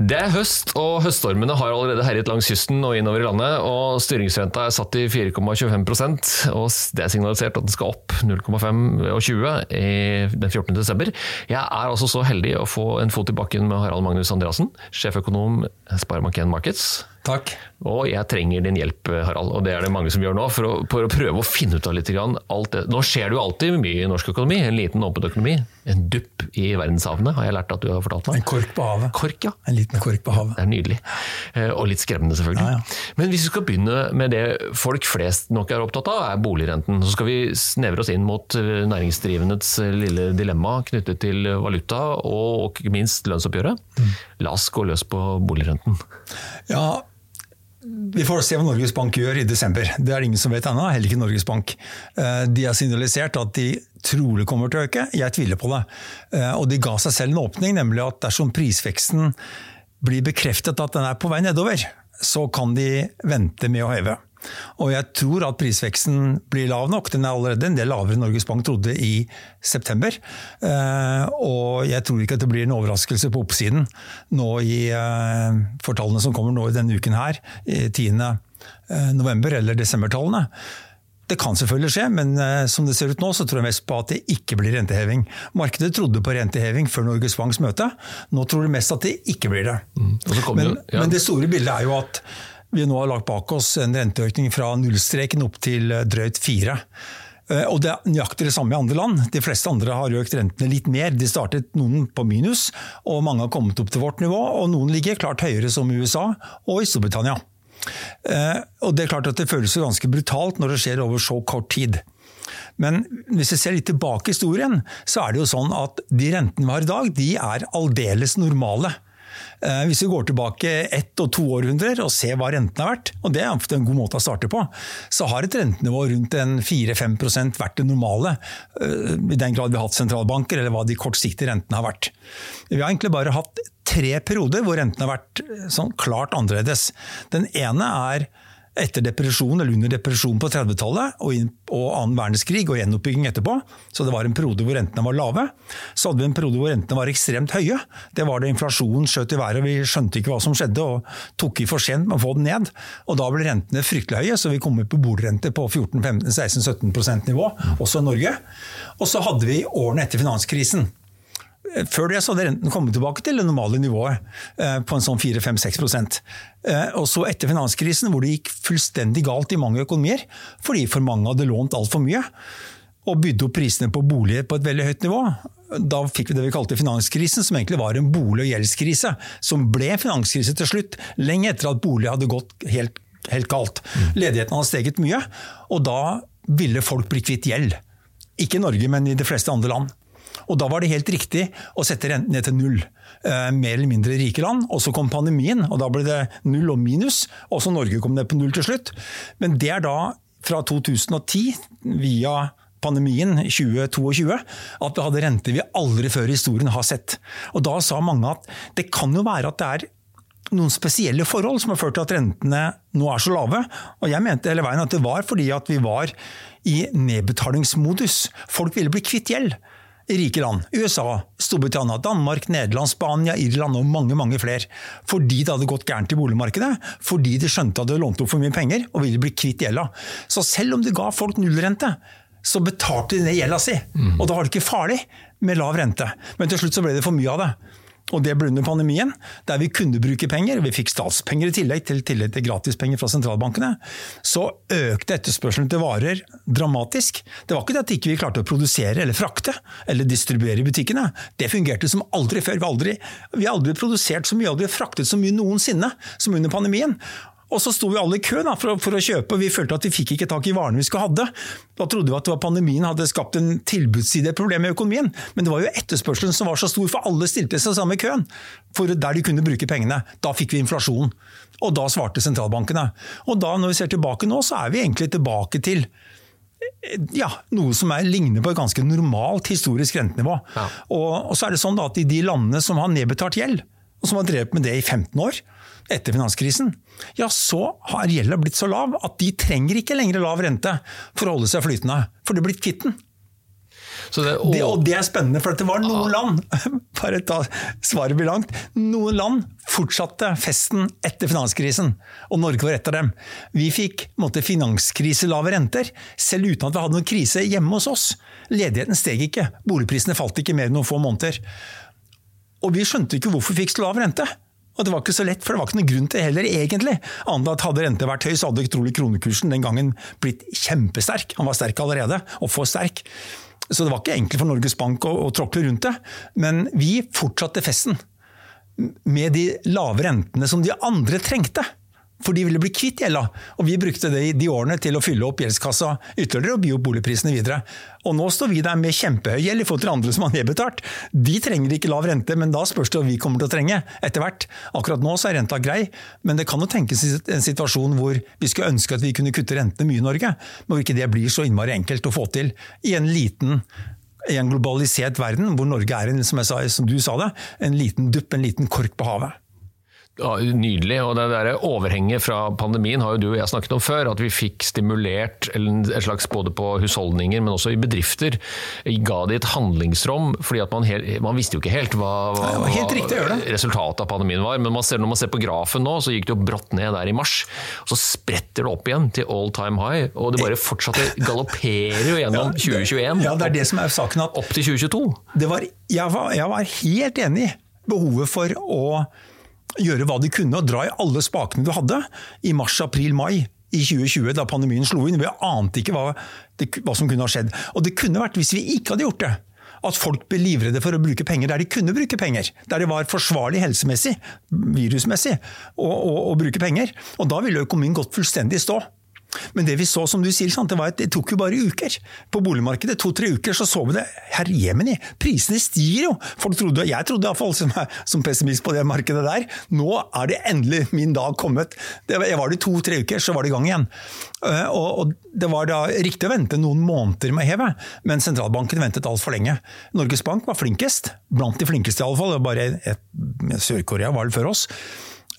Det er høst, og høststormene har allerede herjet langs kysten og innover i landet. og Styringsrenta er satt i 4,25% og det er signalisert at den skal opp 0,5 og 20 den 14. desember. Jeg er altså så heldig å få en fot i bakken med Harald Magnus Andreassen, sjeføkonom Sparebank1 Markets. Takk. Og jeg trenger din hjelp, Harald, og det er det mange som gjør nå, for å, for å prøve å finne ut av litt alt det. Nå skjer det jo alltid mye i norsk økonomi, en liten åpen økonomi. En dupp i verdenshavene, har jeg lært at du har fortalt meg. En kork på havet. Kork, ja. En liten kork på havet. Det er nydelig. Eh, og litt skremmende, selvfølgelig. Ja, ja. Men hvis vi skal begynne med det folk flest nok er opptatt av, er boligrenten. Så skal vi snevre oss inn mot eh, næringsdrivendes eh, lille dilemma knyttet til valuta, og ikke minst lønnsoppgjøret. Mm. La oss gå løs på boligrenten. Ja, vi får se hva Norges Bank gjør i desember. Det er det ingen som vet ennå, heller ikke Norges Bank. Eh, de har signalisert at de trolig kommer til å øke, jeg tviler på det. Eh, og de ga seg selv en åpning, nemlig at dersom prisveksten blir bekreftet at den er på vei nedover, så kan de vente med å heve. Og jeg tror at prisveksten blir lav nok. Den er allerede en del lavere enn Norges Bank trodde i september. Eh, og jeg tror ikke at det blir en overraskelse på oppsiden nå i fortallene som kommer nå i denne uken her, 10. Eh, november, eller desembertallene. Det kan selvfølgelig skje, men som det ser ut nå, så tror jeg mest på at det ikke blir renteheving. Markedet trodde på renteheving før Norges Banks møte. Nå tror de mest at det ikke blir det. Mm. Men, ja. men det store bildet er jo at vi nå har lagt bak oss en renteøkning fra nullstreken opp til eh, drøyt fire. Eh, og Det er nøyaktig det samme i andre land. De fleste andre har økt rentene litt mer. De startet noen på minus, og mange har kommet opp til vårt nivå. Og noen ligger klart høyere, som i USA og i Storbritannia. Eh, og Det er klart at det føles ganske brutalt når det skjer over så kort tid. Men hvis vi ser litt tilbake i historien, så er det jo sånn at de rentene vi har i dag, de er aldeles normale. Eh, hvis vi går tilbake ett og to århundrer og ser hva renten har vært, og det er en god måte å starte på, så har et rentenivå rundt 4-5% vært det normale. Eh, I den grad vi har hatt sentralbanker, eller hva de kortsiktige rentene har vært. Vi har egentlig bare hatt tre perioder hvor rentene har vært eh, sånn klart annerledes. Den ene er etter depresjon eller under depresjon på 30-tallet og, og annen verdenskrig og gjenoppbygging etterpå. Så det var en periode hvor rentene var lave. Så hadde vi en periode hvor rentene var ekstremt høye. Det var det inflasjonen skjøt i været, og vi skjønte ikke hva som skjedde og tok i for sent med å få den ned. Og da ble rentene fryktelig høye, så vi kom på bordrente på 14-15-16-17% nivå, også i Norge. Og så hadde vi årene etter finanskrisen. Før det så hadde renten kommet tilbake til det normale nivået, eh, på en sånn 4-5-6 eh, Og så etter finanskrisen, hvor det gikk fullstendig galt i mange økonomier, fordi for mange hadde lånt altfor mye, og bydde opp prisene på boliger på et veldig høyt nivå. Da fikk vi det vi kalte finanskrisen, som egentlig var en bolig- og gjeldskrise. Som ble finanskrise til slutt, lenge etter at bolig hadde gått helt, helt galt. Ledigheten hadde steget mye, og da ville folk bli kvitt gjeld. Ikke i Norge, men i de fleste andre land. Og Da var det helt riktig å sette renten ned til null. Eh, mer eller mindre rike land. Og så kom pandemien, og da ble det null og minus. Også Norge kom ned på null til slutt. Men det er da fra 2010, via pandemien 2022, at vi hadde renter vi aldri før i historien har sett. Og Da sa mange at det kan jo være at det er noen spesielle forhold som har ført til at rentene nå er så lave. Og jeg mente hele veien at det var fordi at vi var i nedbetalingsmodus. Folk ville bli kvitt gjeld rike land. USA, Storbritannia, Danmark, Nederland, Spania, Irland og mange mange flere. Fordi det hadde gått gærent i boligmarkedet. Fordi de skjønte at de hadde lånt opp for mye penger og ville bli kvitt gjelda. Så selv om de ga folk nullrente, så betalte de ned gjelda si. Mm. Og da var det ikke farlig med lav rente. Men til slutt så ble det for mye av det. Og det ble under pandemien, der vi kunne bruke penger. Vi fikk statspenger i tillegg til, tillegg til gratispenger fra sentralbankene. Så økte etterspørselen til varer dramatisk. Det var ikke det at ikke vi ikke klarte å produsere eller frakte eller distribuere i butikkene. Det fungerte som aldri før. Vi aldri, vi har aldri produsert så mye, aldri fraktet så mye noensinne som under pandemien. Og så sto vi alle i kø da, for, for, å kjøpe, og vi følte at vi fikk ikke tak i varene vi skulle hadde. Da trodde vi at det var pandemien hadde skapt en tilbudsside problem i økonomien. Men det var jo etterspørselen som var så stor, for alle stilte seg sammen i køen. For der de kunne bruke pengene. Da fikk vi inflasjon. Og da svarte sentralbankene. Og da, når vi ser tilbake nå, så er vi egentlig tilbake til ja, noe som er, ligner på et ganske normalt historisk rentenivå. Ja. Og, og så er det sånn at i de landene som har nedbetalt gjeld, og som har drevet med det i 15 år etter finanskrisen, ja, så har gjelda blitt så lav at de trenger ikke lenger lav rente for å holde seg flytende. For de er blitt kvitt den. Det, det, Det, og det er spennende, for det var noen land bare ta svaret blir langt, noen land fortsatte festen etter finanskrisen, og Norge var et av dem. Vi fikk måtte, finanskriselave renter, selv uten at vi hadde noen krise hjemme hos oss. Ledigheten steg ikke, boligprisene falt ikke mer enn noen få måneder. Og vi skjønte ikke hvorfor vi fikk så lav rente. Og det var ikke så lett, for det var ikke noen grunn til det heller, egentlig. Annet at hadde renta vært høy, så hadde trolig kronekursen den gangen blitt kjempesterk. Han var sterk allerede, og for sterk. Så det var ikke enkelt for Norges Bank å, å tråkle rundt det. Men vi fortsatte festen med de lave rentene som de andre trengte. For de ville bli kvitt gjelda. Og vi brukte det i de årene til å fylle opp gjeldskassa ytterligere og by opp boligprisene videre. Og nå står vi der med kjempehøy gjeld i forhold til andre som har nedbetalt. De trenger ikke lav rente, men da spørs det hva vi kommer til å trenge etter hvert. Akkurat nå så er renta grei, men det kan jo tenkes en situasjon hvor vi skulle ønske at vi kunne kutte rentene mye i Norge, men hvor ikke det blir så innmari enkelt å få til i en liten i en globalisert verden, hvor Norge er en, som, sa, som du sa det, en liten dupp, en liten kork på havet. Ja, nydelig. og Det der overhenget fra pandemien har jo du og jeg snakket om før. At vi fikk stimulert en slags både på husholdninger, men også i bedrifter. Ga de et handlingsrom. fordi at man, helt, man visste jo ikke helt hva, hva, Det helt riktig hva resultatet av pandemien var. Men man ser, når man ser på grafen nå, så gikk det jo brått ned der i mars. Og så spretter det opp igjen til all time high. Og det bare fortsatte galopperer jo gjennom 2021. Ja, det er det som er saken. at Opp til 2022. det var, jeg, var, jeg var helt enig i behovet for å gjøre hva de kunne og dra i alle spakene du hadde i mars, april, mai i 2020, da pandemien slo inn. Vi ante ikke hva, det, hva som kunne ha skjedd. Og det kunne vært hvis vi ikke hadde gjort det. At folk ble livredde for å bruke penger der de kunne bruke penger. Der det var forsvarlig helsemessig, virusmessig, å, å, å bruke penger. Og da ville økonomien gått fullstendig i stå. Men det vi så, som du sier, det, var at det tok jo bare uker. På boligmarkedet, to-tre uker, så så vi det. Herre jemini, prisene stiger jo! Folk trodde, Jeg trodde iallfall, som, som pessimist på det markedet der, nå er det endelig min dag kommet. Det, var- det to-tre uker, så var det i gang igjen. Eh, Og, og Det var da riktig å vente noen måneder med hevet, men sentralbanken ventet altfor lenge. Norges Bank var flinkest, blant de flinkeste iallfall. Bare Sør-Korea var vel før oss.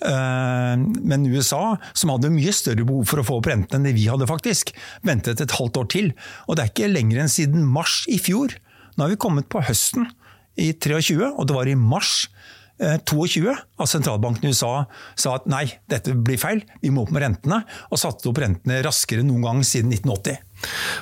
Eh, Men USA, som hadde mye større behov for å få opp renten enn det vi hadde faktisk, ventet et halvt år til. Og det er ikke lenger enn siden mars i fjor. Nå har vi kommet på høsten i 23, og det var i mars eh, 22 at sentralbanken i USA sa at nei, dette blir feil, vi må opp med rentene, og satte opp rentene raskere enn noen gang siden 1980.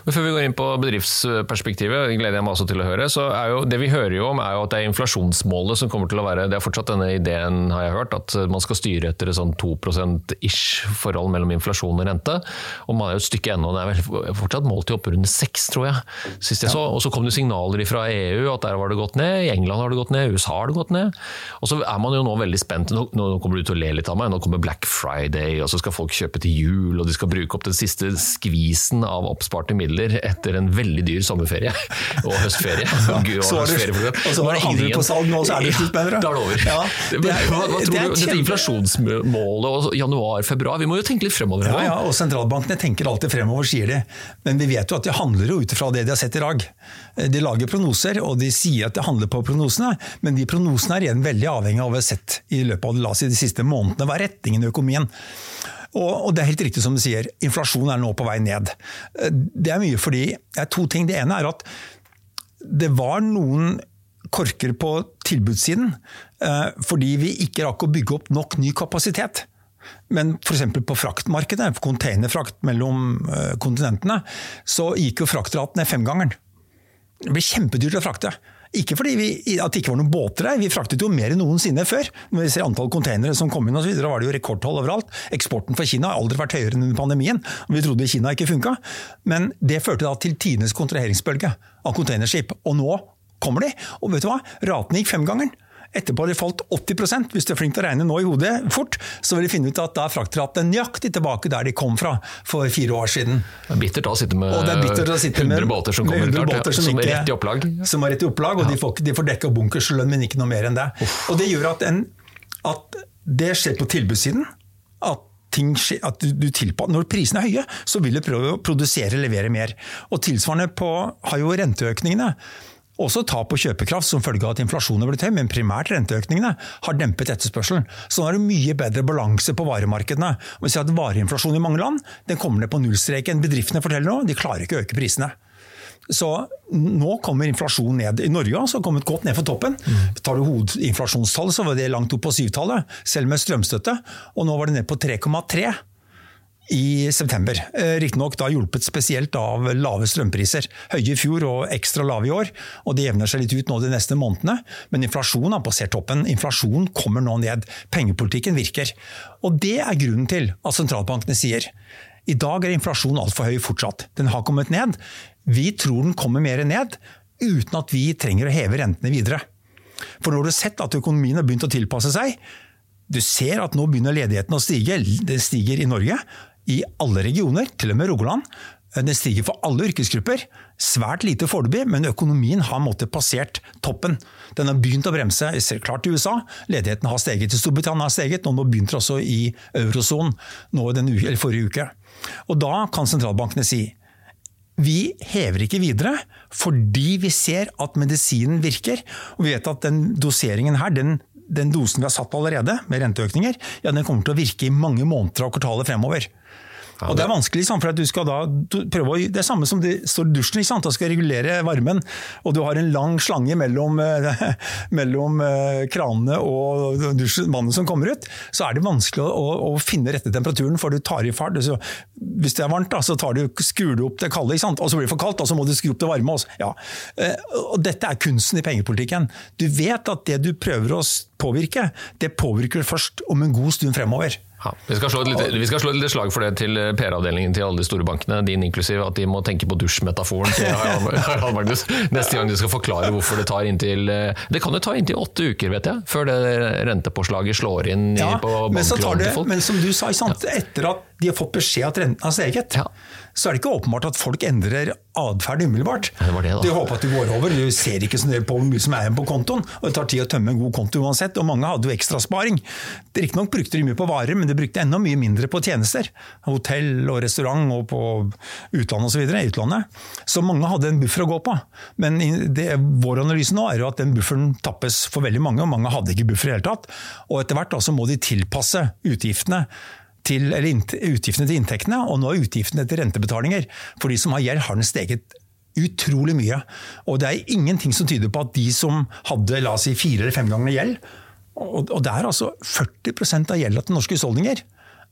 Men før vi går inn på bedriftsperspektivet, gleder jeg meg også til å høre, så er jo det vi hører jo om er jo at det er inflasjonsmålet som kommer til å være Det er fortsatt denne ideen, har jeg hørt, at man skal styre etter et sånn 2% ish forhold mellom inflasjon og rente. Og man er jo et stykke ennå, det er vel fortsatt målt i oppunder seks, 6, tror jeg. Sist jeg så. Og så kom det signaler fra EU at der var det gått ned, i England har det gått ned, i USA har det gått ned. Og så er man jo nå veldig spent. Nå, nå kommer du til å le litt av meg, nå kommer Black Friday, og så skal folk kjøpe til jul, og de skal bruke opp den siste skvisen av oppsparte midler etter en veldig dyr sommerferie og høstferie. Og gud, det- høstferie og så var det handel på salg nå, så er det slutt, bedre. Ja, Da er det over. Ja, Det- det er- hva, hva det tror er du? Dette inflasjonsmålet og januar-februar, vi må jo tenke litt fremover. Ja, ja, og sentralbankene tenker alltid fremover, sier de. Men vi vet jo at de handler jo ut ifra det de har sett i dag. De lager prognoser, og de sier at de handler på prognosene, men de prognosene er igjen veldig avhengig av hva vi har sett i løpet av la oss si, de siste månedene. Hva er retningen i økonomien? Og, det er helt riktig som du sier, inflasjonen er nå på vei ned. Det er mye fordi det er to ting. Det ene er at det var noen korker på tilbudssiden eh, fordi vi ikke rakk å bygge opp nok ny kapasitet. Men f.eks. på fraktmarkedet, containerfrakt mellom eh, kontinentene, så gikk jo fraktraten ned femgangeren. Det ble kjempedyrt å frakte. Ikke fordi vi, at det ikke var noen båter der, vi fraktet jo mer enn noensinne før. Når vi ser antall containere som kom inn så videre, var det jo rekordtall overalt. Eksporten fra Kina har aldri vært høyere enn under pandemien, og vi trodde Kina ikke funka. Men det førte da til tidenes kontraheringsbølge av containerskip. Og nå kommer de, og vet du hva? Ratene gikk femgangeren. Etterpå har de falt 80% Hvis du er flink til å regne nå i hodet fort, så vil de finne ut at da er fraktraten nøyaktig tilbake der de kom fra for fire år siden. Det er bittert å sitte med, å sitte 100 båter som kommer 100 klart, båter som, som, er rett i opplag. Som er rett i opplag, og de får, de får dekka bunkerslønn, men ikke noe mer enn det. Og det gjør at, en, at det skjer på tilbudssiden. At ting skje, at du, du Når prisene er høye, så vil du prøve å produsere, og levere mer. Og Tilsvarende på, har jo renteøkningene også tap på kjøpekraft som følge av at inflasjonen er blitt høy, men primært renteøkningene har dempet etterspørselen. Så nå er det mye bedre balanse på varemarkedene. Og vi ser at Vareinflasjonen i mange land den kommer ned på nullstreken. Bedriftene forteller nå de klarer ikke å øke prisene. Så nå kommer inflasjonen ned. I Norge har den kommet godt ned for toppen. Mm. Tar du hovedinflasjonstallet, så var det langt opp på syvtallet, selv med strømstøtte. Og nå var det ned på 3,3 i september. Eh, riktignok da hjulpet spesielt av lave strømpriser. Høye i fjor og ekstra lave i år. og Det jevner seg litt ut nå de neste månedene. Men inflasjonen har passert toppen. Inflasjonen kommer nå ned. Pengepolitikken virker. Og Det er grunnen til at sentralbankene sier i dag er inflasjonen altfor høy fortsatt. Den har kommet ned. Vi tror den kommer mer ned, uten at vi trenger å heve rentene videre. For når du har sett at økonomien har begynt å tilpasse seg, du ser at nå begynner ledigheten å stige. Det stiger i Norge, i alle regioner, til og med Rogaland. Den stiger for alle yrkesgrupper. Svært lite foreløpig, men økonomien har måttet passert toppen. Den har begynt å bremse. Klart i USA. Ledigheten har steget. I Storbritannia har steget, og nå begynte det også i eurosonen forrige uke. Og Da kan sentralbankene si vi hever ikke videre fordi vi ser at medisinen virker. Og vi vet at den doseringen her, den, den dosen vi har satt allerede, med renteøkninger, ja, den kommer til å virke i mange måneder og kvartaler fremover. Og Det er vanskelig, for at du skal da prøve å, det er samme som det står i dusjen, ikke sant? da skal regulere varmen, og du har en lang slange mellom, eh, mellom eh, kranene og vannet som kommer ut, så er det vanskelig å, å, finne rette temperaturen, for du tar i fart. Så, hvis det er varmt, da, så du, skrur du opp det kalde, ikke sant? og så blir det for kaldt, og så må du skru opp det varme. Også. Ja. Eh, og dette er kunsten i pengepolitikken. Du vet at det du prøver å påvirke, det påvirker først om en god stund fremover. Ja, vi, skal slå et lite, vi skal slå et lite slag for det til PR-avdelingen til alle de store bankene, din inklusiv, at de må tenke på dusjmetaforen neste gang de skal forklare hvorfor det tar inntil eh, Det kan jo ta inntil åtte uker, vet jeg, før det rentepåslaget slår inn ja, på banklånet til folk. Men som du sa, etter at de har fått beskjed at renten har steget, ja. så er det ikke åpenbart at folk endrer atferd umiddelbart. Det det, de håper at det går over, du ser ikke så nøye på hvor mye som er igjen på kontoen, og det tar tid å tømme en god konto uansett, og mange hadde jo ekstrasparing. Riktignok brukte de mye på varer, men de brukte enda mye mindre på tjenester. Hotell og restaurant og på utlandet osv. i utlandet. Så mange hadde en buffer å gå på. Men det, vår analyse nå er jo at den bufferen tappes for veldig mange, og mange hadde ikke buffer i det hele tatt. Og etter hvert så må de tilpasse utgiftene til, utgiftene til inntektene, og nå er utgiftene til rentebetalinger. For de som har gjeld, har den steget utrolig mye. Og det er ingenting som tyder på at de som hadde la oss si, fire eller fem ganger gjeld, og, det er altså 40% av gjelda til norske husholdninger,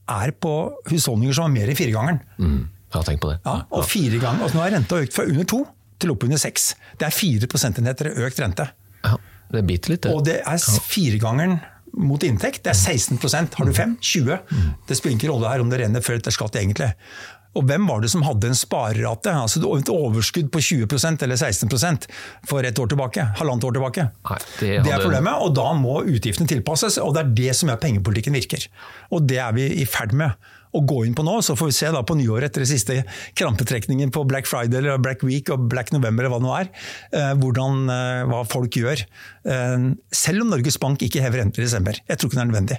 er på husholdninger som har mer enn firegangeren. Mm, ja, tenk på det. Ja, og fire ganger, altså Nå er renta økt fra under to til opp under seks. Det er fire prosentenheter økt rente. Ja, det biter litt, det. Og det er firegangeren mot inntekt. Det er 16% Har du 5? 20 Det spiller ikke rolle her om det renner før etter skatt, egentlig. Og hvem var det som hadde en sparerate, altså et overskudd på 20% eller 16% for et år tilbake? Halvannet år tilbake? Nei, det, hadde... det, er problemet, og da må utgiftene tilpasses. Og det er det som gjør pengepolitikken virker. Og det er vi i ferd med å gå inn på nå. Så får vi se da på nyåret etter den siste krampetrekningen på Black Friday eller Black Week og Black November eller hva det nå er, eh, hvordan, eh, hva folk gjør. Eh, selv om Norges Bank ikke hever renter i desember. Jeg tror ikke det er nødvendig.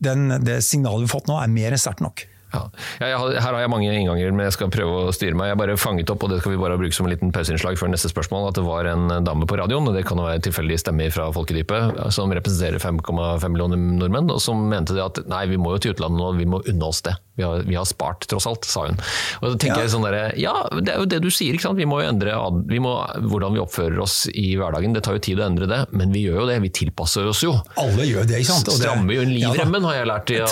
Den, det signalet vi har fått nå er mer enn sterkt nok. Ja. Har, her har jeg mange innganger, men jeg skal prøve å styre meg. Jeg bare fanget opp, og det skal vi bare bruke som en liten pauseinnslag før neste spørsmål, at det var en dame på radioen, og det kan jo være tilfeldig stemme fra folkedypet, som representerer 5,5 millioner nordmenn, og som mente det at nei, vi må jo til utlandet nå, vi må unne oss det. Vi har, vi har, spart, tross alt, sa hun. Og da tenker ja. jeg sånn der, ja, det er jo det du sier, ikke sant? vi må jo endre vi må, hvordan vi oppfører oss i hverdagen. Det tar jo tid å endre det, men vi gjør jo det. Vi tilpasser oss jo. Alle gjør det, ikke sant? Strammer jo livremmen, ja, har jeg lært. Ja,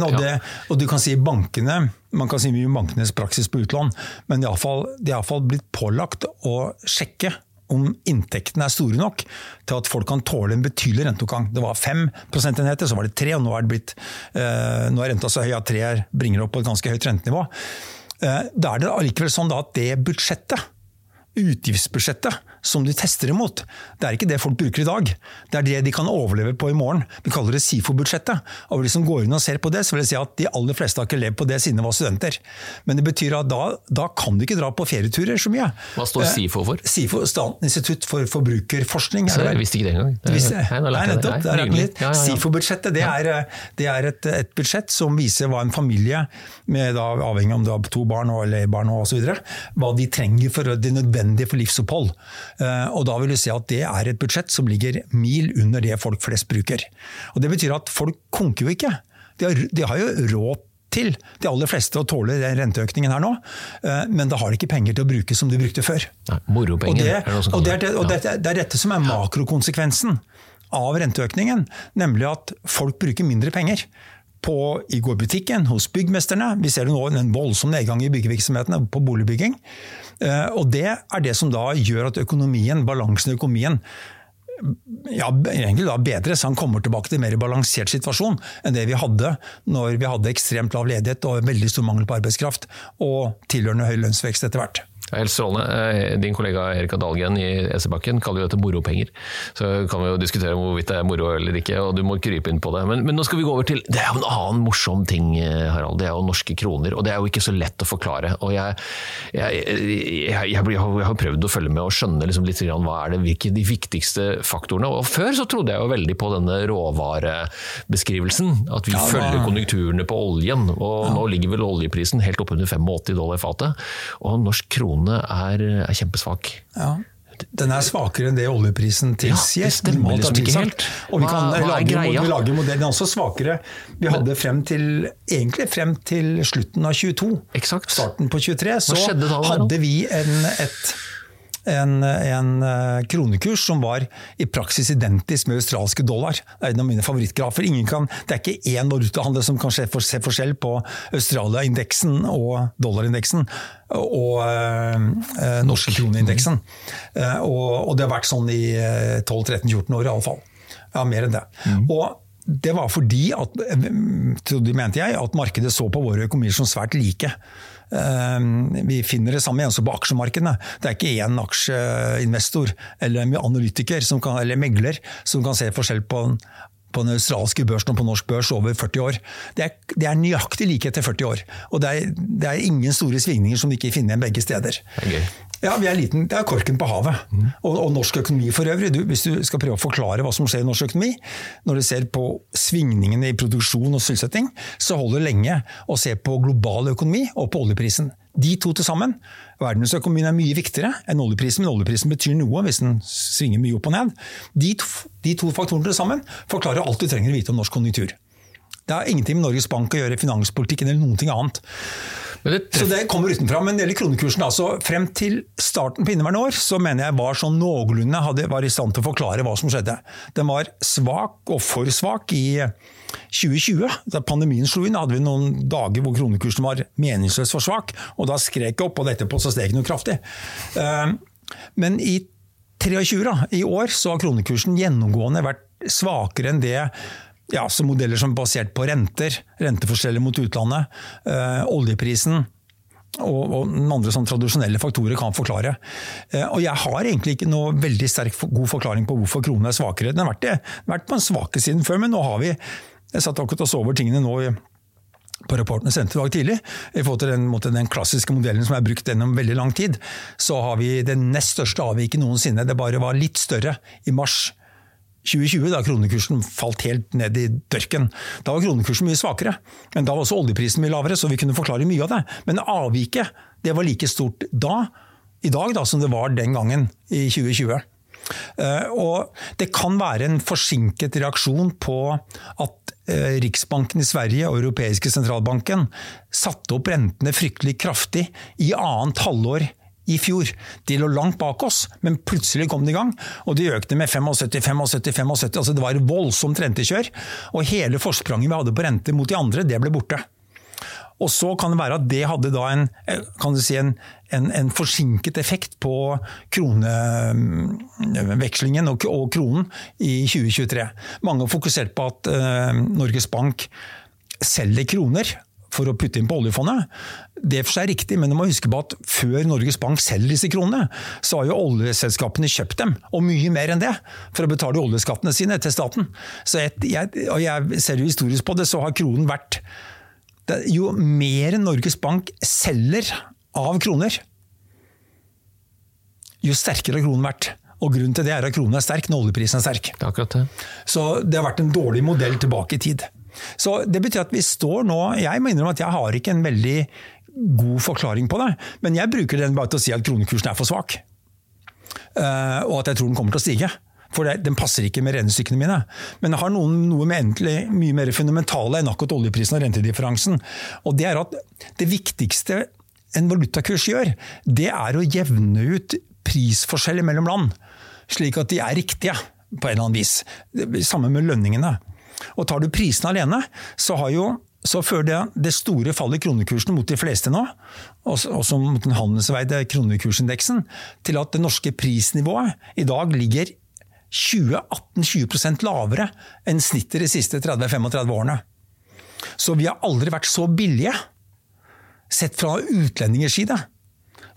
og, det, og du kan si bankene man kan si mye om bankenes praksis på utlån, men de har iallfall blitt pålagt å sjekke om inntektene er store nok til at folk kan tåle en betydelig renteoppgang. Det var fem prosentenheter, så var det tre, og nå er, det blitt, eh, nå er renta så høy at tre bringer opp på et ganske høyt rentenivå. Eh, da er det allikevel sånn at det budsjettet utgiftsbudsjettet som de tester imot. Det er ikke det folk bruker i dag. Det er det de kan overleve på i morgen. Vi kaller det SIFO-budsjettet. Og hvis de går inn og ser på det, så vil jeg si at de aller fleste har ikke levd på det siden de var studenter. Men det betyr at da, da kan du ikke dra på ferieturer så mye. Hva står Eh, SIFO for? SIFO, Statens institutt for forbrukerforskning. er Så jeg visste ikke det engang. Nei, nettopp. Det er litt. SIFO-budsjettet det er, det er et, et budsjett som viser hva en familie, med da, avhengig om du har to barn og- eller barn og osv., hva de trenger for det nødvendige for livsopphold. Eh, Og da vil du si at det er et budsjett som ligger mil under det folk flest bruker. Og Det betyr at folk konker jo ikke. De har, de har jo råd til de aller fleste å tåle den renteøkningen her nå, eh, men da har de ikke penger til å bruke som de brukte før. Nei, moropenger, Og det, er det som og det, er, det, og det. det, det er dette som er makrokonsekvensen av renteøkningen, nemlig at folk bruker mindre penger. På, I går butikken, hos byggmesterne. Vi ser nå en voldsom nedgang i byggevirksomhetene på boligbygging. Eh, Og det er det som da gjør at økonomien, balansen i økonomien ja, egentlig da bedre, så han kommer tilbake til en mer balansert situasjon enn det vi hadde når vi hadde ekstremt lav ledighet og veldig stor mangel på arbeidskraft, og tilhørende høy lønnsvekst etter hvert. Ja, Helt strålende. Eh, Din kollega Erika Dahlgren i SE-bakken kaller jo dette moropenger. Så kan vi jo diskutere om hvorvidt det er moro eller ikke, og du må krype inn på det. Men, men nå skal vi gå over til Det er jo en annen morsom ting, eh, Harald. Det er jo norske kroner. Og det er jo ikke så lett å forklare. Og jeg, jeg, jeg, jeg, har prøvd å følge med og skjønne liksom litt grann hva er det, hvilke de viktigste faktorene. Og før så trodde jeg jo veldig på denne råvarebeskrivelsen. At vi Ja, var- følger konjunkturene på oljen. Og nå ligger vel oljeprisen helt oppunder 85 dollar fatet. Og norsk krone er, er kjempesvak. Ja. Den er svakere enn det oljeprisen tilsier. Ja, det stemmer liksom ikke helt. Og vi kan hva er lage, lager modellen også svakere. Vi hadde frem til, egentlig frem til slutten av 22, Exakt. starten på 23, så hadde vi en, et, en, en eh, kronekurs som var i praksis identisk med australske dollar. Det er en av mine favorittgrafer. Ingen kan, det er ikke én valutahandel som kan se, forskjell på Australia-indeksen og dollarindeksen og eh, norske kroneindeksen. Eh, og, og det har vært sånn i eh, 12-13-14 år iallfall. Ja, mer enn det. Og det var fordi at, trodde, mente jeg, at markedet så på våre økonomier som svært like. Eh, Vi finner det samme også på aksjemarkedene. Det er ikke én aksjeinvestor eller analytiker kan, eller megler som kan se forskjell på på den australske børsen og på norsk børs over 40 år. Det er, det er nøyaktig like etter 40 år. Og det er, det er ingen store svingninger som du ikke finner igjen begge steder. Er. Ja, vi er liten, Det er korken på havet. Og, og norsk økonomi for øvrig. Du, hvis du skal prøve å forklare hva som skjer i norsk økonomi, når du ser på svingningene i produksjon og sysselsetting, så holder det lenge å se på global økonomi og på oljeprisen. De to til sammen. Verdensøkonomien er mye viktigere enn oljeprisen, men oljeprisen betyr noe hvis den svinger mye opp og ned. De to, de to faktorene til sammen forklarer alt du trenger å vite om norsk konjunktur. Det har ingenting med Norges Bank å gjøre, finanspolitikken eller noen ting annet. Det Så det kommer utenfra. Men det gjelder kronekursen. Altså, frem til starten på inneværende år så mener jeg var sånn noenlunde hadde, var i stand til å forklare hva som skjedde. Den var svak og for svak i 2020. Da pandemien slo inn, hadde vi noen dager hvor kronekursen var meningsløst for svak. Og da skrek jeg opp, og etterpå så steg den jo kraftig. Eh, Men i 23, da, i år, så har kronekursen gjennomgående vært svakere enn det ja, så modeller som er basert på renter, renteforskjeller mot utlandet, eh, oljeprisen og, og andre sånn tradisjonelle faktorer kan forklare. Eh, og jeg har egentlig ikke noe veldig sterk god forklaring på hvorfor kronen er svakere. Den har vært, det, vært på den svake siden før, men nå har vi Jeg satt akkurat og så over tingene nå i på rapportene sendte i dag tidlig, i forhold til den, måte, den klassiske modellen som er brukt gjennom veldig lang tid, så har vi det nest største avviket noensinne. Det bare var litt større i mars 2020, da kronekursen falt helt ned i dørken. Da var kronekursen mye svakere, men da var også oljeprisen mye lavere, så vi kunne forklare mye av det. Men avviket det var like stort da, i dag da, som det var den gangen i 2020. Eh, Og det kan være en forsinket reaksjon på at eh, Riksbanken i Sverige og Europeiske sentralbanken satte opp rentene fryktelig kraftig i annet halvår i fjor. De lå langt bak oss, men plutselig kom de i gang. Og de økte med 75, 75, 75. Altså det var voldsomt rentekjør. Og hele forspranget vi hadde på rente mot de andre, det ble borte. Og så kan det være at det hadde da en, du si en, en, en forsinket effekt på kronevekslingen og, og kronen i 2023. Mange har fokusert på at uh, Norges Bank selger kroner for å putte inn på oljefondet. Det er for seg riktig, men du må huske på at før Norges Bank selger disse kronene, så har jo oljeselskapene kjøpt dem, og mye mer enn det, for å betale oljeskattene sine til staten. Så jeg, jeg, og jeg ser jo historisk på det, så har kronen vært det, Jo mer Norges Bank selger av kroner, jo sterkere har kronen vært. Og Grunnen til det er at kronen er sterk når oljeprisen er sterk. Det er akkurat det. Så det har vært en dårlig modell tilbake i tid. Så det betyr at vi står nå Jeg må innrømme at jeg har ikke en veldig god forklaring på det, men jeg bruker den bare til å si at kronekursen er for svak. Eh, og at jeg tror den kommer til å stige. For det, den passer ikke med regnestykkene mine. Men jeg har noen, noe med endelig, mye mer fundamentale enn akkurat oljeprisen og rentedifferansen. Og det er at det viktigste en valutakurs gjør, det er å jevne ut prisforskjeller mellom land. Slik at de er riktige, på en eller annen vis. Sammen med lønningene. Og tar du prisene alene, så har jo så fører det, det store fallet i kronekursen mot de fleste nå, også mot den handelsveide kronekursindeksen, til at det norske prisnivået i dag ligger 20-18-20 lavere enn snittet de siste 30-35 årene. Så vi har aldri vært så billige, sett fra utlendingers side,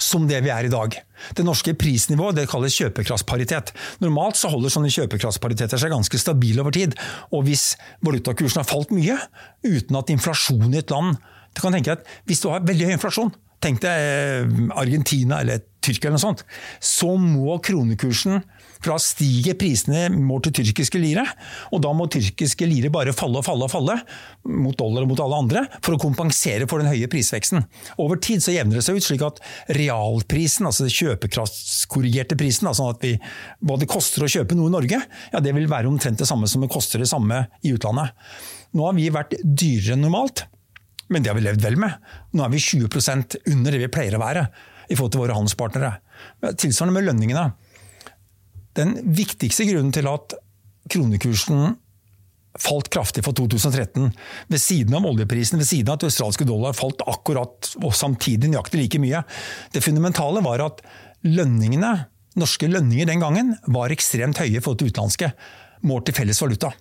som det vi er i dag. Det norske prisnivået det kalles kjøpekraftsparitet. Normalt så holder sånne kjøpekraftspariteter seg ganske stabile over tid. Og hvis valutakursen har falt mye, uten at inflasjon i et land du kan tenke at Hvis du har veldig høy inflasjon, tenk deg eh, Argentina eller Tyrkia eller noe sånt, så må kronekursen for da stiger prisene målt til tyrkiske lire, og da må tyrkiske lire bare falle og falle og falle mot dollar og mot alle andre for å kompensere for den høye prisveksten. Over tid så jevner det seg ut slik at realprisen, altså kjøpekraftskorrigerte prisen, altså at vi, hva det koster å kjøpe noe i Norge, ja det vil være omtrent det samme som det koster det samme i utlandet. Nå har vi vært dyrere enn normalt. Men det har vi levd vel med. Nå er vi 20% under det vi pleier å være i forhold til våre handelspartnere. Tilsvarende med lønningene. Den viktigste grunnen til at kronekursen falt kraftig for 2013, ved siden av oljeprisen, ved siden av at australske dollar falt akkurat og samtidig nøyaktig like mye. Det fundamentale var at lønningene, norske lønninger den gangen var ekstremt høye i forhold til utenlandske, målt i felles valuta.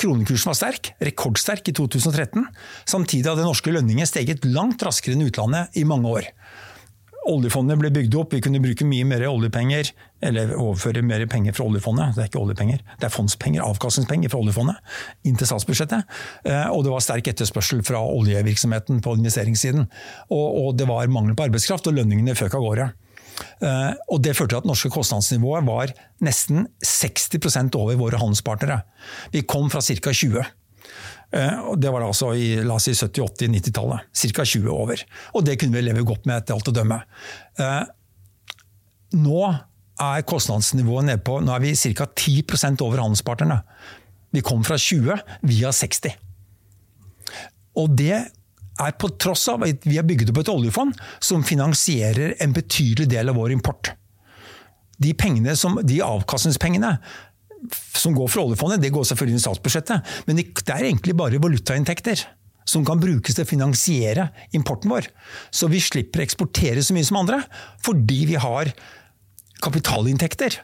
Kronekursen var sterk, rekordsterk i 2013. Samtidig hadde norske lønninger steget langt raskere enn utlandet i mange år oljefondet ble bygd opp, vi kunne bruke mye mer oljepenger, eller overføre mer penger fra oljefondet, det er ikke oljepenger, det er fondspenger, avkastningspenger fra oljefondet, inn til statsbudsjettet. Eh, og det var sterk etterspørsel fra oljevirksomheten på investeringssiden. Og, og det var mangel på arbeidskraft, og lønningene føk av gårde. Uh, og Det førte til at norske kostnadsnivået var nesten 60% over våre handelspartnere. Vi kom fra ca. 20 Eh, det var altså i la oss si 70-, 80-, 90-tallet. Ca. 20 over. Og det kunne vi leve godt med, etter alt å dømme. Eh, nå er kostnadsnivået nede på nå er vi ca. 10% over handelspartnerne. Vi kom fra 20, vi har 60. Og det er på tross av at vi har bygget opp et oljefond som finansierer en betydelig del av vår import. De, som, de avkastningspengene som går fra oljefondet, det går selvfølgelig inn i statsbudsjettet, men det er egentlig bare valutainntekter som kan brukes til å finansiere importen vår. Så vi slipper å eksportere så mye som andre, fordi vi har kapitalinntekter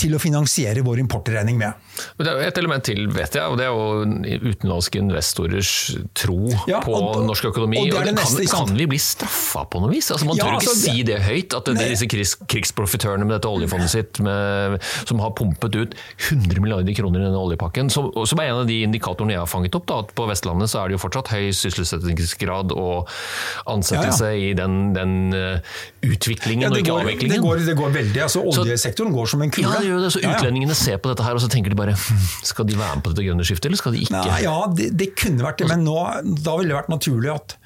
til å finansiere vår importregning med. Men det er et element til, vet jeg, og det er jo utenlandske investorers tro ja, på og, norsk økonomi. Og og neste, kan, kan, vi bli straffa på noe vis? Altså, man ja, tør ikke altså, si det høyt, at det, disse krigs, krigsprofitørene med dette oljefondet sitt, med, som har pumpet ut 100 milliarder kroner i denne oljepakken, som, som, er en av de indikatorene jeg har fanget opp, da, at på Vestlandet så er det jo fortsatt høy sysselsettingsgrad og ansettelse ja, i den, den uh, utviklingen og ikke avviklingen. Det går, det går veldig, altså Oljesektoren går som en kule. Ja, gjør det. Så utlendingene ser på dette her og så tenker de bare hm, skal de være med på dette grønne skiftet, eller skal de ikke? Nei, ja, det, det, kunne vært det, men nå, da ville det vært naturlig at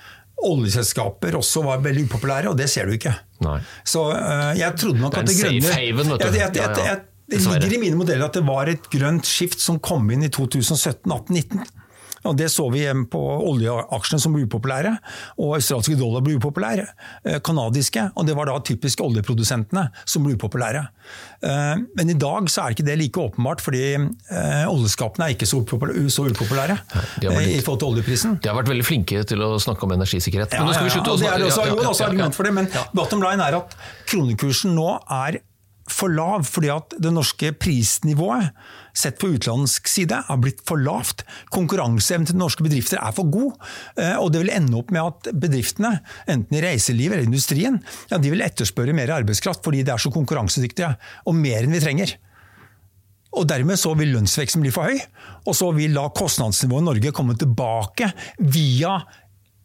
oljeselskaper også var veldig upopulære, og det ser du ikke. Nei. Så uh, jeg trodde nok at det grønne safe haven, vet du. Jeg, jeg, jeg, det ligger i mine modeller at det var et grønt skift som kom inn i 2017, 18, 19. Og Det så vi igjen på oljeaksjene som ble upopulære, og australske dollar ble upopulære. Kanadiske, eh, og det var da typisk oljeprodusentene som ble upopulære. Eh, men i dag så er ikke det like åpenbart, fordi eh, oljeskapene er ikke så upopulære i forhold til oljeprisen. De har vært veldig flinke til å snakke om energisikkerhet. Men nå skal vi slutte å snakke. Det er også, jo, også argument for det, men bottom line er at kronekursen nå er for lav fordi at det norske prisnivået sett på utenlandsk side har blitt for lavt. Konkurranseevnen til norske bedrifter er for god. eh, Og det vil ende opp med at bedriftene, enten i reiseliv eller industrien, ja, de vil etterspørre mer arbeidskraft fordi de er så konkurransedyktige, og mer enn vi trenger. Og Dermed så vil lønnsveksten bli for høy, og så vil da kostnadsnivået i Norge komme tilbake via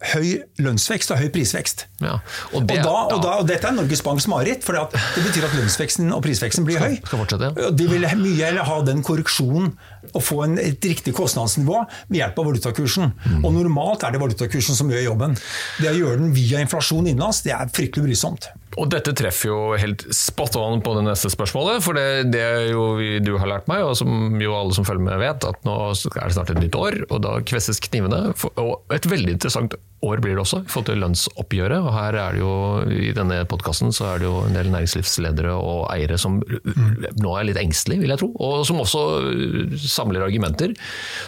høy lønnsvekst og høy prisvekst. Ja, Og, og da, og, da, og dette er Norges Banks mareritt, for det betyr at lønnsveksten og prisveksten blir høy. skal skal ja. De vil mye heller ha den korreksjonen og få en, et riktig kostnadsnivå ved hjelp av valutakursen. Mm. Og normalt er det valutakursen som gjør jobben. Det å gjøre den via inflasjon innenlands, det er fryktelig brysomt. Og dette treffer jo helt spot on på det neste spørsmålet, for det, det er jo vi- du har lært meg, og som jo alle som følger med vet, at nå er det snart et nytt år, og da kvesses knivene. For- Og et veldig interessant år blir det også, i forhold til lønnsoppgjøret. Og her er det jo, i denne podkasten, er det jo en del næringslivsledere og eiere som nå er litt engstelige, vil jeg tro, og som også samler argumenter,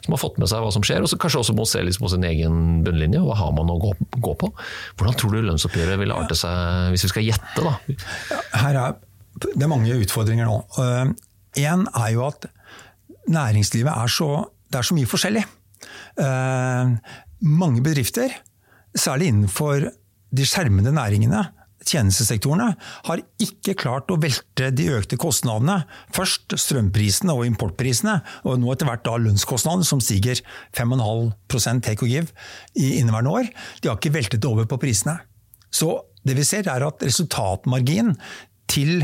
som har fått med seg hva som skjer, og kanskje også må se litt på sin egen bunnlinje, hva har man å gå, på? Hvordan tror du lønnsoppgjøret vil arte seg, hvis vi skal gjette, da? her er, det er mange utfordringer nå. Én er jo at næringslivet er så, det er så mye forskjellig. Eh, mange bedrifter, særlig innenfor de skjermede næringene, tjenestesektorene, har ikke klart å velte de økte kostnadene. Først strømprisene og importprisene, og nå etter hvert da lønnskostnadene, som stiger 5,5 take or give i inneværende år. De har ikke veltet det over på prisene. Så det vi ser er at resultatmarginen til,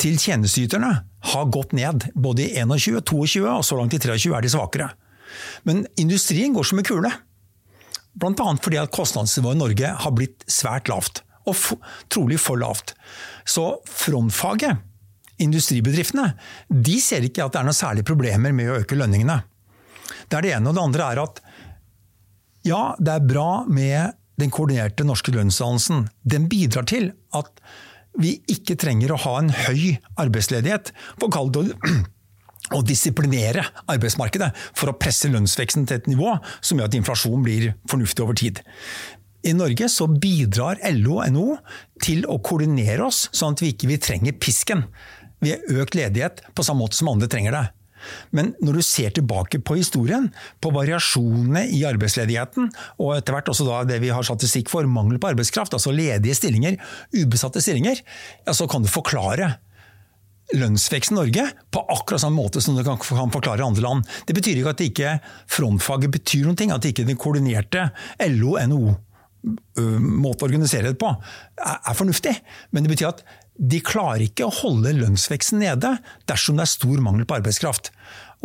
til tjenesteyterne har gått ned. Både i 21, 22 og så langt i 23 er de svakere. Men industrien går som en kule. Bl.a. fordi at kostnadsnivået i Norge har blitt svært lavt. Og trolig for lavt. Så frontfaget, industribedriftene, de ser ikke at det er noen særlige problemer med å øke lønningene. Det er det ene. Og det andre er at ja, det er bra med den koordinerte norske lønnsdannelsen. Den bidrar til at vi ikke trenger å ha en høy arbeidsledighet. For kall det å disiplinere arbeidsmarkedet for å presse lønnsveksten til et nivå som gjør at inflasjon blir fornuftig over tid. I Norge så bidrar LO og NHO til å koordinere oss, sånn at vi ikke vi trenger pisken Vi har økt ledighet på samme måte som andre trenger det. Men når du ser tilbake på historien, på variasjonene i arbeidsledigheten, og etter hvert også det vi har statistikk for, mangel på arbeidskraft, altså ledige stillinger, ubesatte stillinger, ja, så kan du forklare lønnsveksten i Norge på akkurat samme måte som du kan, forklare andre land. Det betyr ikke at ikke frontfaget betyr noen ting, at ikke den koordinerte LO, NHO måte å organisere det på er, er fornuftig. Men det betyr at de klarer ikke å holde lønnsveksten nede dersom det er stor mangel på arbeidskraft.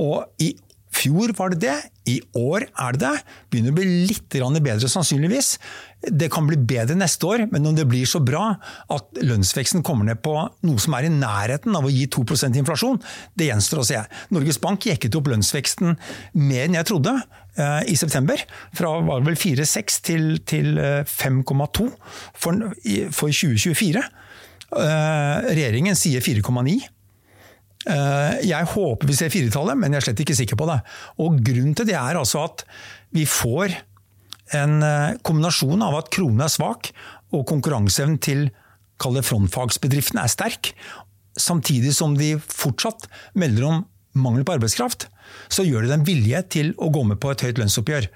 Og i fjor var det det, i år er det det. Begynner å bli litt bedre sannsynligvis. Det kan bli bedre neste år, men om det blir så bra at lønnsveksten kommer ned på noe som er i nærheten av å gi 2% inflasjon, det gjenstår å se. Norges Bank jekket opp lønnsveksten mer enn jeg trodde eh, i september. Fra var det vel 4,6 til, til eh, 5,2 for, for 2024. Eh, Regjeringen sier 4,9. Eh, Jeg håper vi ser firetallet, men jeg er slett ikke sikker på det. Og Grunnen til det er altså at vi får en eh, kombinasjon av at kronen er svak, og konkurranseevnen til frontfagsbedriftene er sterk, samtidig som de fortsatt melder om mangel på arbeidskraft, så gjør det dem vilje til å gå med på et høyt lønnsoppgjør.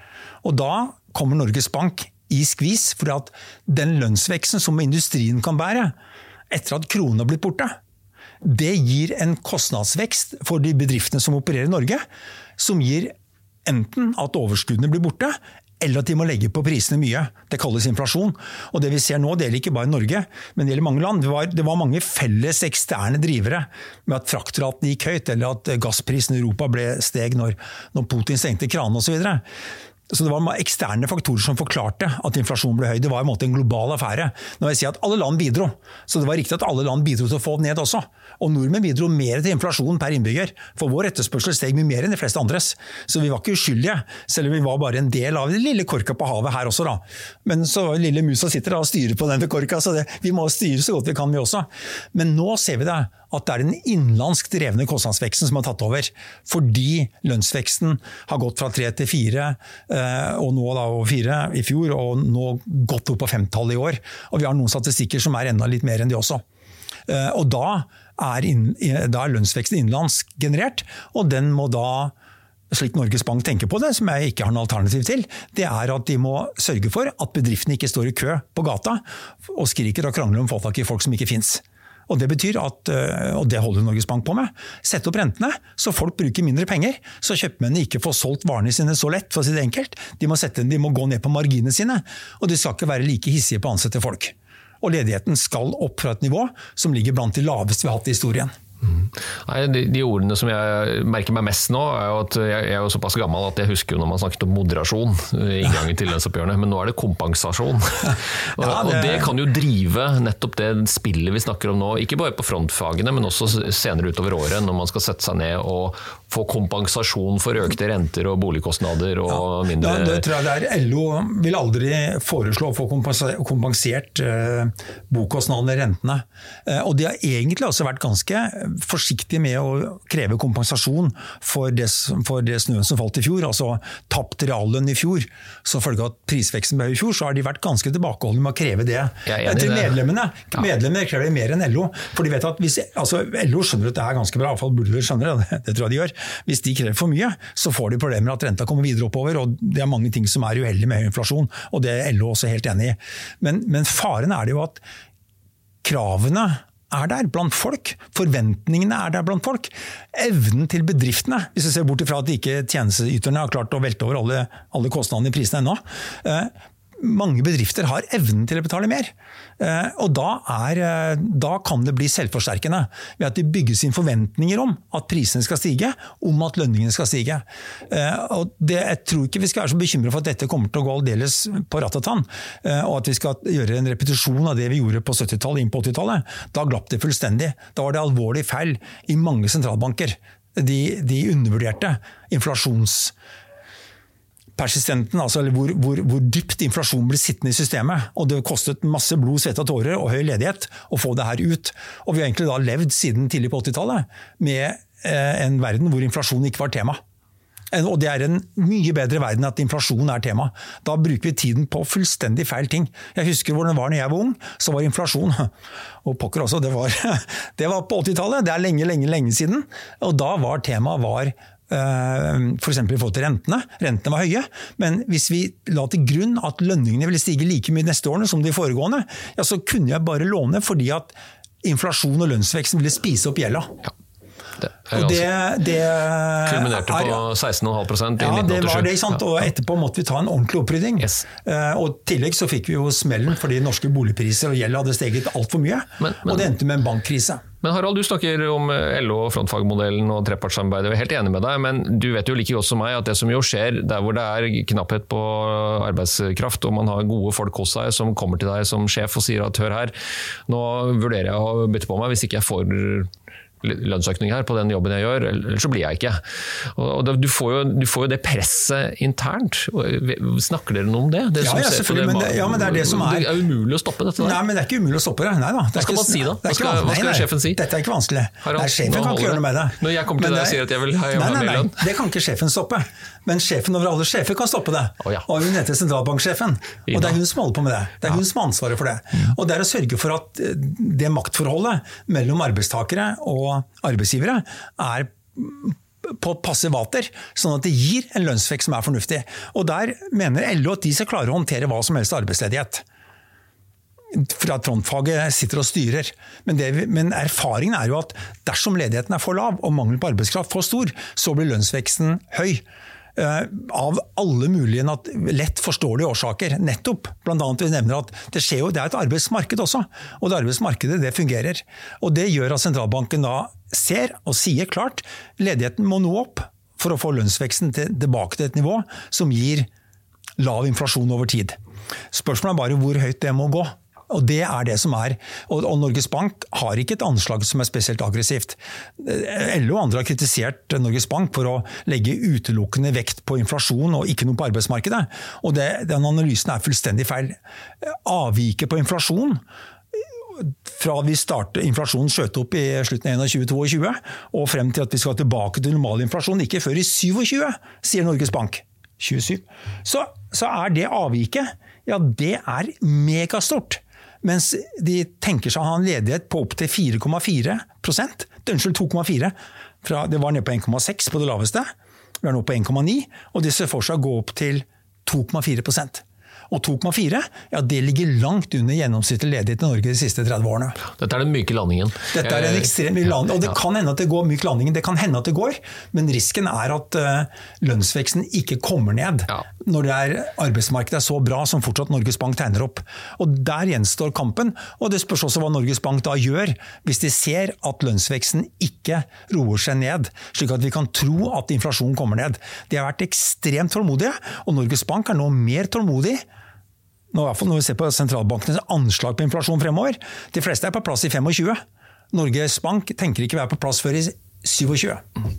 Og da kommer Norges Bank i skvis, fordi at den lønnsveksten som industrien kan bære, etter at kronen har blitt borte, det gir en kostnadsvekst for de bedriftene som opererer i Norge, som gir enten at overskuddene blir borte, eller at de må legge på prisene mye. Det kalles inflasjon. Og det vi ser nå, det gjelder ikke bare Norge, men det gjelder mange land. Det var, det var mange felles eksterne drivere med at fraktratene gikk høyt, eller at gassprisen i Europa ble steg når, når Putin stengte kranene osv. Så, det var eksterne faktorer som forklarte at inflasjonen ble høy. Det var en, en global affære. Når jeg sier at alle land bidro, så det var riktig at alle land bidro til å få den ned også. Og nordmenn bidro mer til inflasjon per innbygger, for vår etterspørsel steg mye mer enn de fleste andres. Så vi var ikke uskyldige, selv om vi var bare en del av den lille korka på havet her også. da. Men så lille musa sitter da og styrer på den korka, så det, vi må styre så godt vi kan vi også. Men nå ser vi det, at det er den innenlandsk drevne kostnadsveksten som har tatt over. Fordi lønnsveksten har gått fra tre til fire, eh, og nå da over fire i fjor, og nå gått opp på femtallet i år. Og vi har noen statistikker som er enda litt mer enn de også. Eh, Og da er, inn, da er lønnsveksten innenlands generert, og den må da slik Norges Bank tenker på det, som jeg ikke har noe alternativ til, det er at de må sørge for at bedriftene ikke står i kø på gata og skriker og krangler om å få tak i folk som ikke fins. Og Det betyr at, øh, og det holder Norges Bank på med, sette opp rentene så folk bruker mindre penger. Så kjøpmennene ikke får solgt varene sine så lett, for å si det enkelt. De må, sette, de må gå ned på marginene sine, og de skal ikke være like hissige på å ansette folk. Og ledigheten skal opp fra et nivå som ligger blant de laveste vi har hatt i historien. Nei, de, de ordene som jeg merker meg mest nå, er jo at jeg, jeg er jo såpass gammel at jeg husker jo når man snakket om moderasjon i inngangen til lønnsoppgjørene, men nå er det kompensasjon. og, Ja, og det- det kan jo drive nettopp det spillet vi snakker om nå, ikke bare på frontfagene, men også senere utover året, når man skal sette seg ned og få kompensasjon for økte renter og boligkostnader og mindre Ja, det tror jeg det er. LO vil aldri foreslå å få kompensert eh, bokostnadene, rentene. Eh, og de har egentlig også vært ganske forsiktige med å kreve kompensasjon for det, for det snøen som falt i fjor, altså tapt reallønn i fjor. Som følge av at prisveksten ble i fjor, så har de vært ganske tilbakeholdne med å kreve det. Til medlemmene. Ja. Medlemmene krever mer enn LO. For de vet at hvis, altså LO skjønner at det er ganske bra, iallfall burde de skjønne det, det tror jeg de gjør. Hvis de krever for mye, så får de problemer med at renta kommer videre oppover. og Det er mange ting som er uheldig med inflasjon, og det er LO også helt enig i. Men, men faren er det jo at kravene er der blant folk. Forventningene er der blant folk. Evnen til bedriftene, hvis vi ser bort ifra at ikke tjenesteyterne har klart å velte over alle, alle kostnadene i prisene ennå. Mange bedrifter har evnen til å betale mer. Eh, og da, er, eh, da kan det bli selvforsterkende ved at det bygges inn forventninger om at prisene skal stige, om at lønningene skal stige. Eh, og det, jeg tror ikke vi skal være så bekymret for at dette kommer til å gå aldeles på rattetann, tann, og at vi skal gjøre en repetisjon av det vi gjorde på 70-tallet inn på 80-tallet. Da glapp det fullstendig. Da var det alvorlig feil i mange sentralbanker. De, de undervurderte inflasjons persistenten, altså hvor, hvor, hvor dypt inflasjon blir sittende i systemet. Og det kostet masse blod, svette og tårer og høy ledighet å få det her ut. Og vi har egentlig da levd siden tidlig på 80-tallet med eh, en verden hvor inflasjon ikke var tema. En- Og det er en mye bedre verden at inflasjon er tema. Da bruker vi tiden på fullstendig feil ting. Jeg husker hvordan det var når jeg var ung, så var inflasjon Og pokker også, det var, det var på 80-tallet. Det er lenge, lenge, lenge siden. Og da var temaet var F.eks. i forhold til rentene. Rentene var høye, men hvis vi la til grunn at lønningene ville stige like mye neste årene som de foregående, ja, så kunne jeg bare låne fordi at inflasjon og lønnsveksten ville spise opp gjelda. Det er Og det, det kulminerte på er- 16,5 i ja, 1987. det var det, sant? og etterpå måtte vi ta en ordentlig opprydding. Yes. Eh, og I tillegg så fikk vi jo smellen fordi norske boligpriser og gjeld hadde steget altfor mye. Men- men- og det endte med en bankkrise. Men Harald, du snakker om eh, LO og frontfagmodellen og trepartssamarbeidet. Jeg er helt enig med deg, men du vet jo like godt som meg at det som jo skjer der hvor det er knapphet på arbeidskraft, og man har gode folk hos seg som kommer til deg som sjef og sier at hør her, nå vurderer jeg å bytte på meg hvis ikke jeg får lønnsøkning her på den jobben jeg gjør, eller så blir jeg ikke. Og du, får jo, du får jo det presset internt. Snakker dere noe om det? det Ja, ja, selvfølgelig. Det, men det- ja, men det er det som er- Det er umulig å stoppe dette der. Nei, men det er ikke umulig å stoppe det. Nei da. Det Hva skal man si da? Hva skal- hva skal Nei, nei, sjefen si? Dette er ikke vanskelig. Harald, nei, sjefen kan ikke gjøre noe med det. Når jeg kommer til Men deg og sier at jeg vil ha- nei, nei, mer nei, lønn. Det kan ikke sjefen stoppe. Men sjefen over alle sjefer kan stoppe det. Oh, ja. Og hun heter sentralbanksjefen. Og det er hun som holder på med det. Det er hun som har ansvaret for det. Og det er å sørge for at eh, det maktforholdet mellom arbeidstakere og arbeidsgivere er på passe vater, sånn at det gir en lønnsvekst som er fornuftig. Og Der mener LO at de skal klare å håndtere hva som helst arbeidsledighet. For at frontfaget sitter og styrer. Men, det, men erfaringen er jo at dersom ledigheten er for lav og mangelen på arbeidskraft for stor, så blir lønnsveksten høy. Eh, av alle mulige lett forståelige årsaker. Nettopp. Blant annet vi nevner at det, jo, det er et arbeidsmarked også. Og det arbeidsmarkedet det fungerer. Og det gjør at sentralbanken da ser og sier klart ledigheten må nå opp for å få lønnsveksten til, tilbake til et nivå som gir lav inflasjon over tid. Spørsmålet er bare hvor høyt det må gå. Og det er det som er. Og, Norges Bank har ikke et anslag som er spesielt aggressivt. Eh, LO og andre har kritisert Norges Bank for å legge utelukkende vekt på inflasjon og ikke noe på arbeidsmarkedet. Og det, den analysen er fullstendig feil. Avviket på inflasjon fra vi startet, inflasjonen skjøt opp i slutten av 2022 og frem til at vi skal tilbake til normalinflasjon, ikke før i 27, sier Norges Bank. 27. Så, så er det avviket ja, det er megastort. Mens de tenker seg å ha en ledighet på opptil 4,4% Unnskyld, 2,4. Det var nede på 1,6 på det laveste. Vi er nå på 1,9, og de ser for seg å gå opp til 2,4 og 2,4 ja, det ligger langt under gjennomsnittlig ledighet i Norge de siste 30 årene. Dette er den myke landingen. Dette er en ekstremt ekstrem myk landing, og Det kan hende at det går myk landingen, det kan hende at det går, men risken er at uh, lønnsveksten ikke kommer ned Ja. når det er, arbeidsmarkedet er så bra som fortsatt Norges Bank tegner opp. Og Der gjenstår kampen, og det spørs også hva Norges Bank da gjør, hvis de ser at lønnsveksten ikke roer seg ned, slik at vi kan tro at inflasjonen kommer ned. De har vært ekstremt tålmodige, og Norges Bank er nå mer tålmodig nå, i hvert fall når vi ser på sentralbankenes anslag på inflasjon fremover. De fleste er på plass i 25. Norges Bank tenker ikke være på plass før i 27.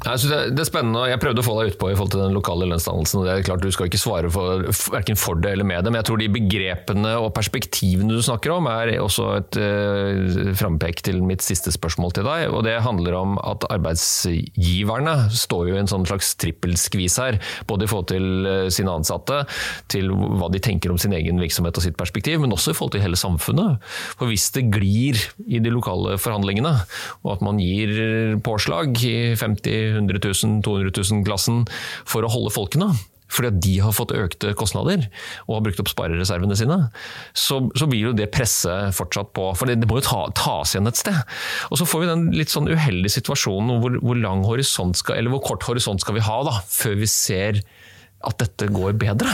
Jeg synes det, det er spennende, og jeg prøvde å få deg utpå i forhold til den lokale lønnsdannelsen. og det er klart Du skal ikke svare for, hverken for det eller med det, men jeg tror de begrepene og perspektivene du snakker om, er også et uh, frampek til mitt siste spørsmål til deg. og Det handler om at arbeidsgiverne står jo i en sånn slags trippelskvis her. Både i forhold til eh, sine ansatte, til hva de tenker om sin egen virksomhet og sitt perspektiv, men også i forhold til hele samfunnet. For hvis det glir i de lokale forhandlingene, og at man gir påslag i 50 100 000, 200 000-klassen for å holde folkene, fordi at de har fått økte kostnader og har brukt opp sparereservene sine, så, så blir jo det presset fortsatt på. For det, det må jo ta, tas igjen et sted. Og så får vi den litt sånn uheldige situasjonen hvor, hvor lang horisont skal, eller hvor kort horisont skal vi ha da, før vi ser at dette går bedre.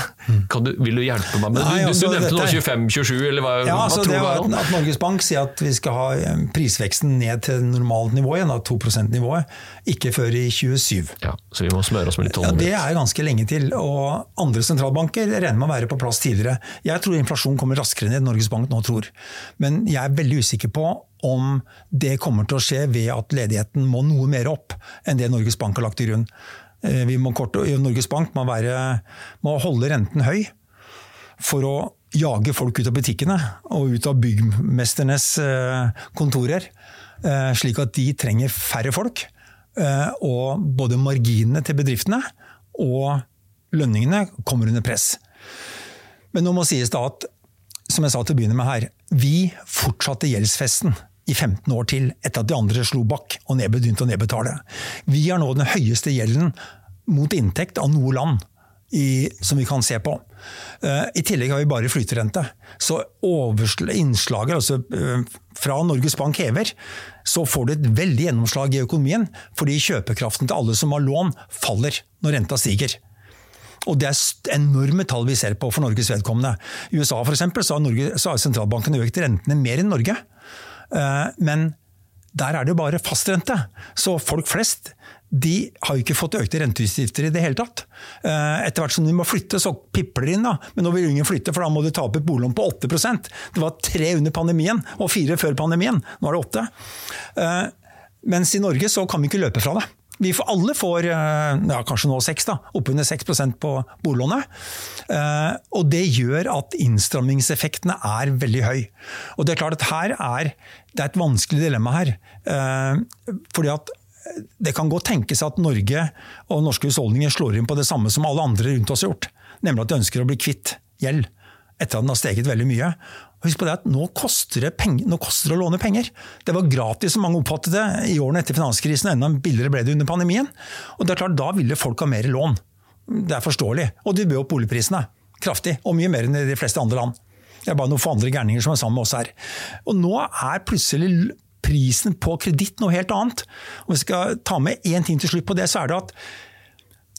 Kan du, vil du hjelpe meg med det? Du, du, altså, nevnte nå er- 25-27, eller hva, Ja, hva altså tror det du? var at, at Norges Bank sier at vi skal ha eh, prisveksten ned til normalt nivå igjen, da, 2 %-nivået, ikke før i 27. Ja, så vi må smøre oss med litt Ja, Det er ganske lenge til, og andre sentralbanker regner med å være på plass tidligere. Jeg tror inflasjonen kommer raskere ned enn Norges Bank nå tror. Men jeg er veldig usikker på om det kommer til å skje ved at ledigheten må noe mer opp enn det Norges Bank har lagt til grunn. Eh, Vi må kort, Norges Bank må, være, må holde renten høy for å jage folk ut av butikkene og ut av byggmesternes eh, kontorer, eh, slik at de trenger færre folk. Og både marginene til bedriftene og lønningene kommer under press. Men nå må sies da at, som jeg sa til å begynne med her, vi fortsatte gjeldsfesten i 15 år til etter at de andre slo bakk og begynte å nedbetale. Vi har nå den høyeste gjelden mot inntekt av noe land i, som vi kan se på. Eh, I tillegg har vi bare flyterente. Så innslaget altså, eh, fra Norges Bank hever, så får du et veldig gjennomslag i økonomien, fordi kjøpekraften til alle som har lån, faller når renta stiger. Og det er enorme tall vi ser på for Norges vedkommende. I USA for eksempel, så har, Norge, så har sentralbanken økt rentene mer enn Norge. Eh, Men der er det jo bare fastrente. Så folk flest de har jo ikke fått økte renteutgifter i det hele tatt. Eh, Etter hvert som de må flytte, så pipler det inn. da. Men nå vil ingen flytte, for da må du ta opp et boliglån på 8% Det var tre under pandemien, og fire før pandemien. Nå er det åtte. Eh, Mens i Norge så kan vi ikke løpe fra det. Vi får, alle får eh, ja, kanskje nå 6, da, oppunder 6% på boliglånet. Eh, og det gjør at innstrammingseffektene er veldig høy. Og det er klart at her er det er et vanskelig dilemma her. Eh, fordi at det kan godt tenkes at Norge og norske husholdninger slår inn på det samme som alle andre rundt oss har gjort. Nemlig at de ønsker å bli kvitt gjeld etter at den har steget veldig mye. Husk på det at nå koster det, penger, nå koster det å låne penger. Det var gratis som mange oppfattet det i årene etter finanskrisen, enda billigere ble det under pandemien. Og det er klart, Da ville folk ha mer lån. Det er forståelig. Og de bød opp boligprisene kraftig, og mye mer enn i de fleste andre land. Det er bare noen få andre gærninger som er sammen med oss her. Og nå er plutselig prisen på kreditt noe helt annet. Og vi skal ta med én ting til slutt på det, så er det at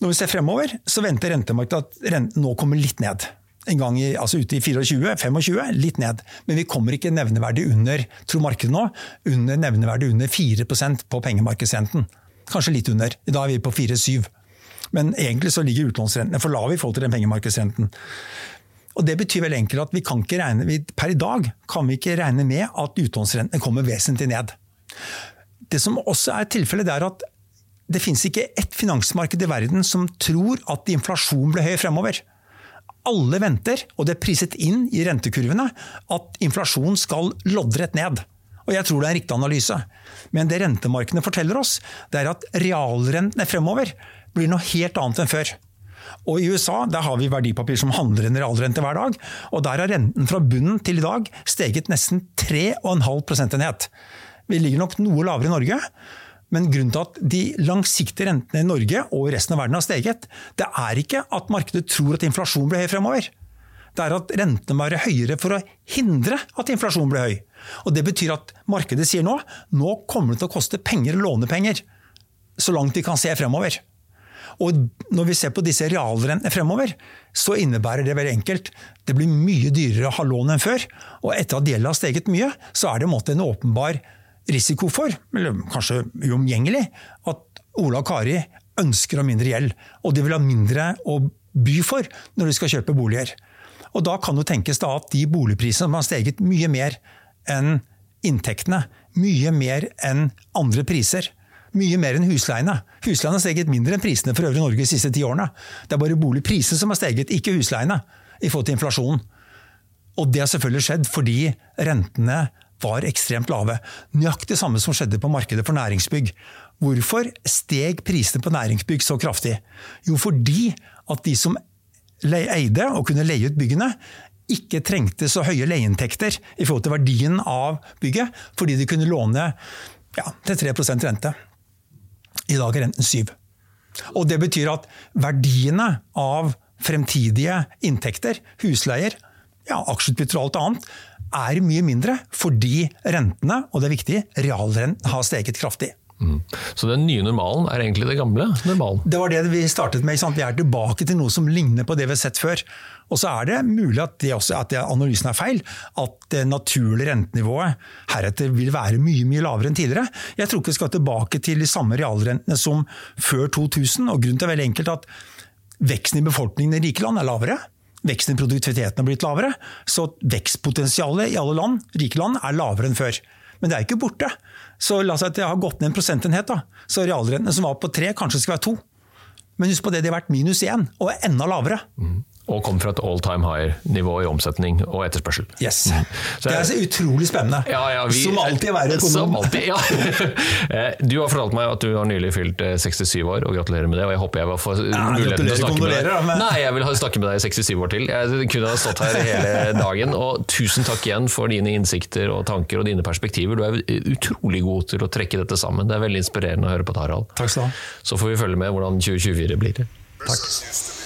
når vi ser fremover, så venter rentemarkedet at renten nå kommer litt ned. En gang i, altså ute i 24-25, litt ned. Men vi kommer ikke nevneverdig under, tror markedet nå, under nevneverdig under 4% på pengemarkedsrenten. Kanskje litt under. Da er vi på 4-7. Men egentlig så ligger utlånsrentene for lave i forhold til den pengemarkedsrenten. Og Det betyr vel enkelt at vi kan ikke regne, vi, per i dag kan vi ikke regne med at utlånsrentene kommer vesentlig ned. Det som også er tilfellet, er at det finnes ikke ett finansmarked i verden som tror at inflasjon blir høy fremover. Alle venter, og det er priset inn i rentekurvene, at inflasjon skal loddrett ned. Og jeg tror det er en riktig analyse. Men det rentemarkedene forteller oss, det er at realrentene fremover blir noe helt annet enn før. Og I USA der har vi verdipapir som handler en realrente hver dag. og Der har renten fra bunnen til i dag steget nesten 3,5 prosentenhet. Vi ligger nok noe lavere i Norge. Men grunnen til at de langsiktige rentene i Norge og resten av verden har steget, det er ikke at markedet tror at inflasjon blir høy fremover. Det er at rentene må være høyere for å hindre at inflasjonen blir høy. Og Det betyr at markedet sier nå nå kommer det til å koste penger å låne penger. Så langt de kan se fremover. Og når vi ser på disse realrentene fremover, så innebærer det veldig enkelt. Det blir mye dyrere å ha lån enn før. Og etter at gjelda har steget mye, så er det en åpenbar risiko for, eller kanskje uomgjengelig, at Ola og Kari ønsker å ha mindre gjeld. Og de vil ha mindre å by for når de skal kjøpe boliger. Og da kan det tenkes da at de boligprisene har steget mye mer enn inntektene, mye mer enn andre priser, mye mer enn husleiene. Husleiene har steget mindre enn prisene for øvrig i Norge de siste ti årene. Det er bare boligprisene som har steget, ikke husleiene, i forhold til inflasjonen. Og det har selvfølgelig skjedd fordi rentene var ekstremt lave. Nøyaktig samme som skjedde på markedet for næringsbygg. Hvorfor steg prisene på næringsbygg så kraftig? Jo, fordi at de som eide og kunne leie ut byggene, ikke trengte så høye leieinntekter i forhold til verdien av bygget, fordi de kunne låne ja, til 3 rente. I dag er renten 7 Og Det betyr at verdiene av fremtidige inntekter, husleier, ja, aksjeutbytter og alt annet, er mye mindre fordi rentene, og det er viktig, realrenten har steget kraftig. Mm. Så den nye normalen er egentlig det gamle normalen? Det var det vi startet med. Vi er tilbake til noe som ligner på det vi har sett før. Og så er det mulig at, det også, at analysen er feil. At det naturlige rentenivået heretter vil være mye mye lavere enn tidligere. Jeg tror ikke vi skal tilbake til de samme realrentene som før 2000. og Grunnen til er veldig enkelt at veksten i befolkningen i rike land er lavere. Veksten i produktiviteten har blitt lavere. Så vekstpotensialet i alle land, rike land er lavere enn før. Men det er ikke borte. Så la oss si at det har gått ned en prosentenhet. da. Så realrentene som var på tre, kanskje skal være to. Men husk på det, de har vært minus én, og er enda lavere. Mm. Og kom fra et all time high-nivå i omsetning og etterspørsel. Yes. Så, det er så utrolig spennende. Ja, ja, vi, som alltid å være økonom. Ja. Eh, du har fortalt meg at du har nylig fylt 67 eh, år, og gratulerer med det. Og jeg håper jeg vil få muligheten til å snakke med deg. Men... Nei, jeg vil snakke med deg i 67 år til. Jeg kunne ha stått her hele dagen. Og tusen takk igjen for dine innsikter og tanker og dine perspektiver. Du er utrolig god til å trekke dette sammen. Det er veldig inspirerende å høre på, Harald. Takk skal du ha. Så får vi følge med hvordan 2024 blir. Takk